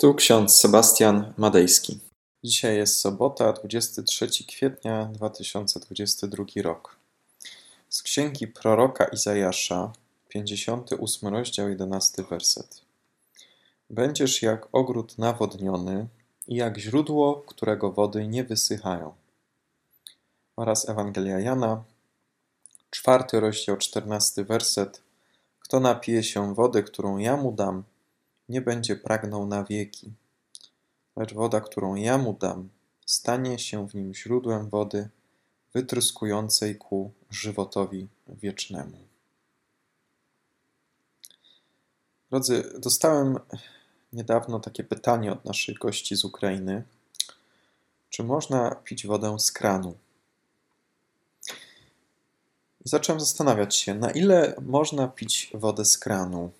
Tu ksiądz Sebastian Madejski. Dzisiaj jest sobota, 23 kwietnia 2022 rok. Z księgi proroka Izajasza, 58 rozdział, 11 werset. Będziesz jak ogród nawodniony i jak źródło, którego wody nie wysychają. Oraz Ewangelia Jana, czwarty rozdział, 14 werset. Kto napije się wody, którą ja mu dam, nie będzie pragnął na wieki, lecz woda, którą ja mu dam, stanie się w nim źródłem wody wytryskującej ku żywotowi wiecznemu. Drodzy, dostałem niedawno takie pytanie od naszych gości z Ukrainy: czy można pić wodę z kranu? Zacząłem zastanawiać się, na ile można pić wodę z kranu.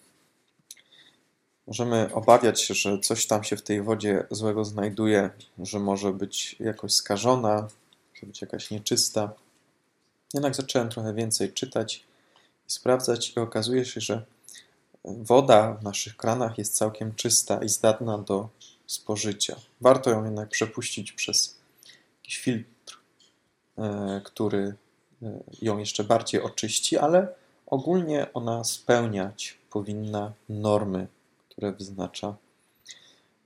Możemy obawiać się, że coś tam się w tej wodzie złego znajduje, że może być jakoś skażona, może być jakaś nieczysta. Jednak zacząłem trochę więcej czytać i sprawdzać, i okazuje się, że woda w naszych kranach jest całkiem czysta i zdatna do spożycia. Warto ją jednak przepuścić przez jakiś filtr, e, który e, ją jeszcze bardziej oczyści, ale ogólnie ona spełniać powinna normy które wyznacza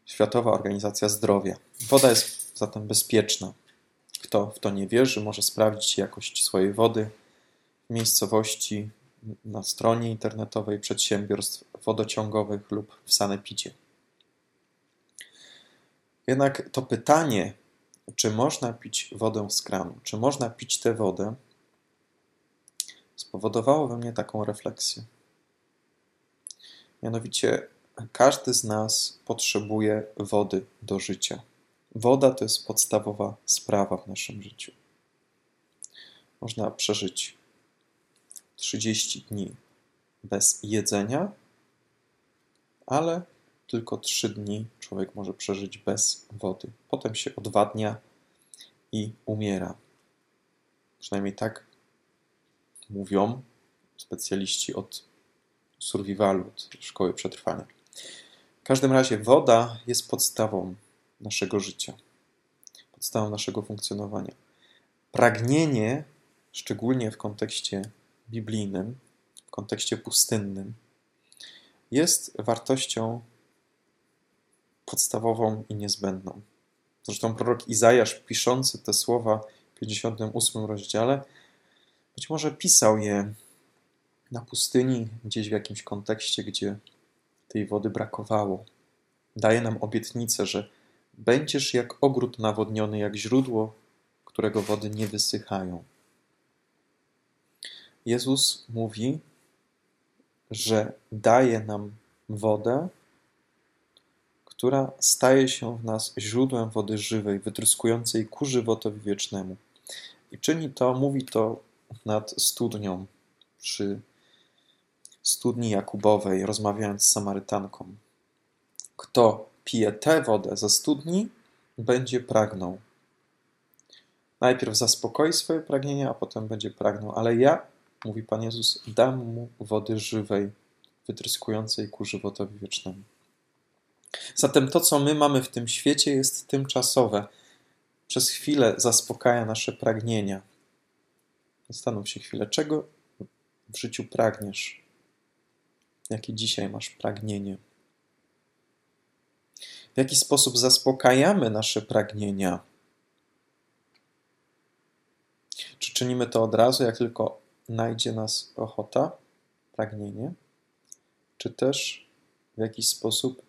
Światowa Organizacja Zdrowia. Woda jest zatem bezpieczna. Kto w to nie wierzy, może sprawdzić jakość swojej wody w miejscowości, na stronie internetowej przedsiębiorstw wodociągowych lub w sanepidzie. Jednak to pytanie, czy można pić wodę z kranu, czy można pić tę wodę, spowodowało we mnie taką refleksję. Mianowicie, każdy z nas potrzebuje wody do życia. Woda to jest podstawowa sprawa w naszym życiu. Można przeżyć 30 dni bez jedzenia, ale tylko 3 dni człowiek może przeżyć bez wody. Potem się odwadnia i umiera. Przynajmniej tak mówią specjaliści od survivalu, od szkoły przetrwania. W każdym razie woda jest podstawą naszego życia, podstawą naszego funkcjonowania. Pragnienie, szczególnie w kontekście biblijnym, w kontekście pustynnym, jest wartością podstawową i niezbędną. Zresztą prorok Izajasz, piszący te słowa w 58 rozdziale, być może pisał je na pustyni, gdzieś w jakimś kontekście, gdzie tej wody brakowało. Daje nam obietnicę, że będziesz jak ogród nawodniony, jak źródło, którego wody nie wysychają. Jezus mówi, że daje nam wodę, która staje się w nas źródłem wody żywej, wytryskującej ku żywotowi wiecznemu. I czyni to, mówi to nad studnią przy studni Jakubowej, rozmawiając z Samarytanką. Kto pije tę wodę ze studni, będzie pragnął. Najpierw zaspokoi swoje pragnienia, a potem będzie pragnął. Ale ja, mówi Pan Jezus, dam mu wody żywej, wytryskującej ku żywotowi wiecznemu. Zatem to, co my mamy w tym świecie, jest tymczasowe. Przez chwilę zaspokaja nasze pragnienia. Zastanów się chwilę, czego w życiu pragniesz? Jakie dzisiaj masz pragnienie. W jaki sposób zaspokajamy nasze pragnienia? Czy czynimy to od razu, jak tylko najdzie nas ochota, pragnienie? Czy też w jakiś sposób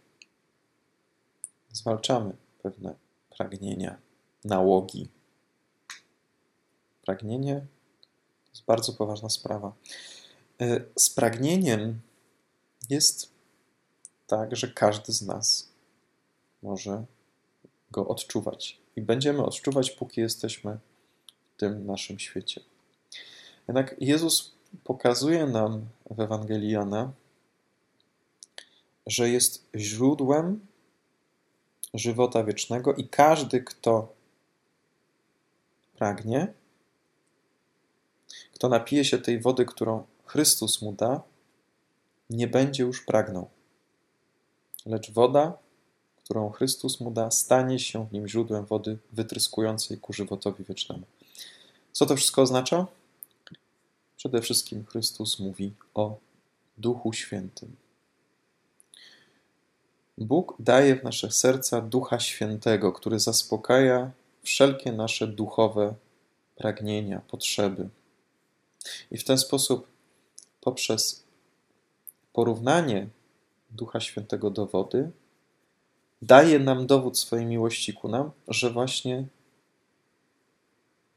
zwalczamy pewne pragnienia, nałogi? Pragnienie to jest bardzo poważna sprawa. E, z pragnieniem jest tak, że każdy z nas może go odczuwać. I będziemy odczuwać, póki jesteśmy w tym naszym świecie. Jednak Jezus pokazuje nam w Ewangelii Jana, że jest źródłem żywota wiecznego i każdy, kto pragnie, kto napije się tej wody, którą Chrystus mu da, nie będzie już pragnął. Lecz woda, którą Chrystus mu da, stanie się w nim źródłem wody wytryskującej ku żywotowi wiecznemu. Co to wszystko oznacza? Przede wszystkim Chrystus mówi o Duchu Świętym. Bóg daje w nasze serca Ducha Świętego, który zaspokaja wszelkie nasze duchowe pragnienia, potrzeby. I w ten sposób, poprzez porównanie Ducha Świętego do wody, daje nam dowód swojej miłości ku nam, że właśnie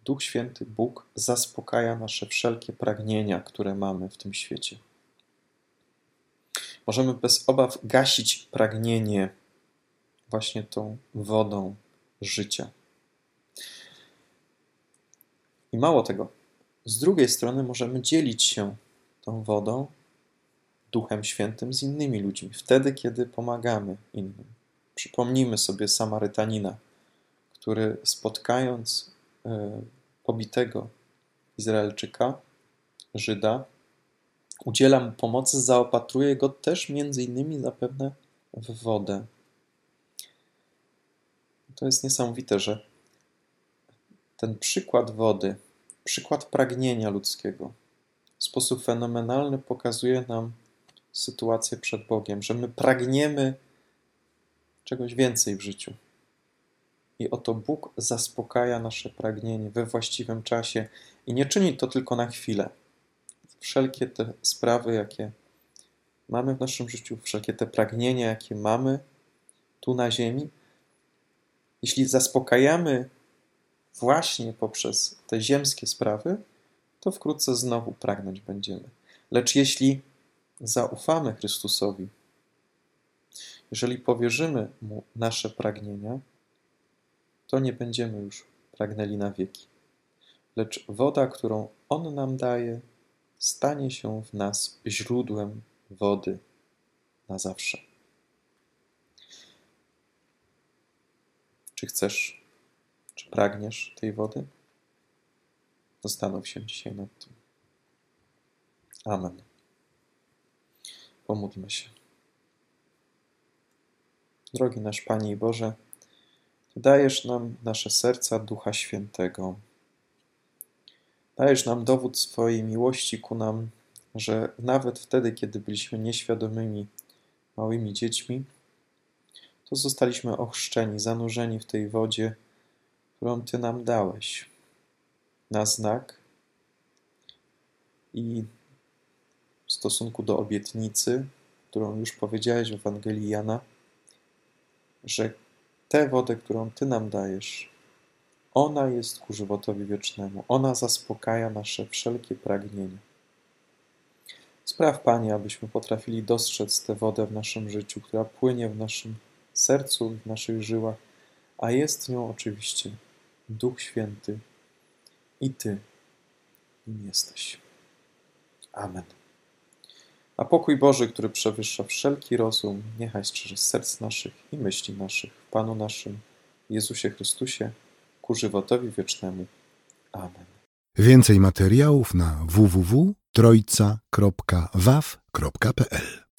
Duch Święty, Bóg zaspokaja nasze wszelkie pragnienia, które mamy w tym świecie. Możemy bez obaw gasić pragnienie właśnie tą wodą życia. I mało tego, z drugiej strony możemy dzielić się tą wodą, Duchem Świętym z innymi ludźmi, wtedy, kiedy pomagamy innym. Przypomnijmy sobie Samarytanina, który spotkając e, pobitego Izraelczyka, Żyda, udziela mu pomocy, zaopatruje go też między innymi zapewne w wodę. To jest niesamowite, że ten przykład wody, przykład pragnienia ludzkiego w sposób fenomenalny pokazuje nam sytuację przed Bogiem, że my pragniemy czegoś więcej w życiu. I oto Bóg zaspokaja nasze pragnienie we właściwym czasie i nie czyni to tylko na chwilę. Wszelkie te sprawy, jakie mamy w naszym życiu, wszelkie te pragnienia, jakie mamy tu na ziemi, jeśli zaspokajamy właśnie poprzez te ziemskie sprawy, to wkrótce znowu pragnąć będziemy. Lecz jeśli zaufamy Chrystusowi, jeżeli powierzymy Mu nasze pragnienia, to nie będziemy już pragnęli na wieki. Lecz woda, którą On nam daje, stanie się w nas źródłem wody na zawsze. Czy chcesz, czy pragniesz tej wody? Zastanów się dzisiaj nad tym. Amen. Pomódlmy się. Drogi nasz Panie i Boże, dajesz nam nasze serca Ducha Świętego. Dajesz nam dowód swojej miłości ku nam, że nawet wtedy, kiedy byliśmy nieświadomymi, małymi dziećmi, to zostaliśmy ochrzczeni, zanurzeni w tej wodzie, którą Ty nam dałeś na znak i stosunku do obietnicy, którą już powiedziałeś w Ewangelii Jana, że tę wodę, którą Ty nam dajesz, ona jest ku żywotowi wiecznemu. Ona zaspokaja nasze wszelkie pragnienia. Spraw, Panie, abyśmy potrafili dostrzec tę wodę w naszym życiu, która płynie w naszym sercu, w naszych żyłach, a jest nią oczywiście Duch Święty i Ty nim jesteś. Amen. A pokój Boży, który przewyższa wszelki rozum, niechaj strzeże serc naszych i myśli naszych w Panu naszym, Jezusie Chrystusie, ku żywotowi wiecznemu. Amen. Więcej materiałów na www.trojca.waw.pl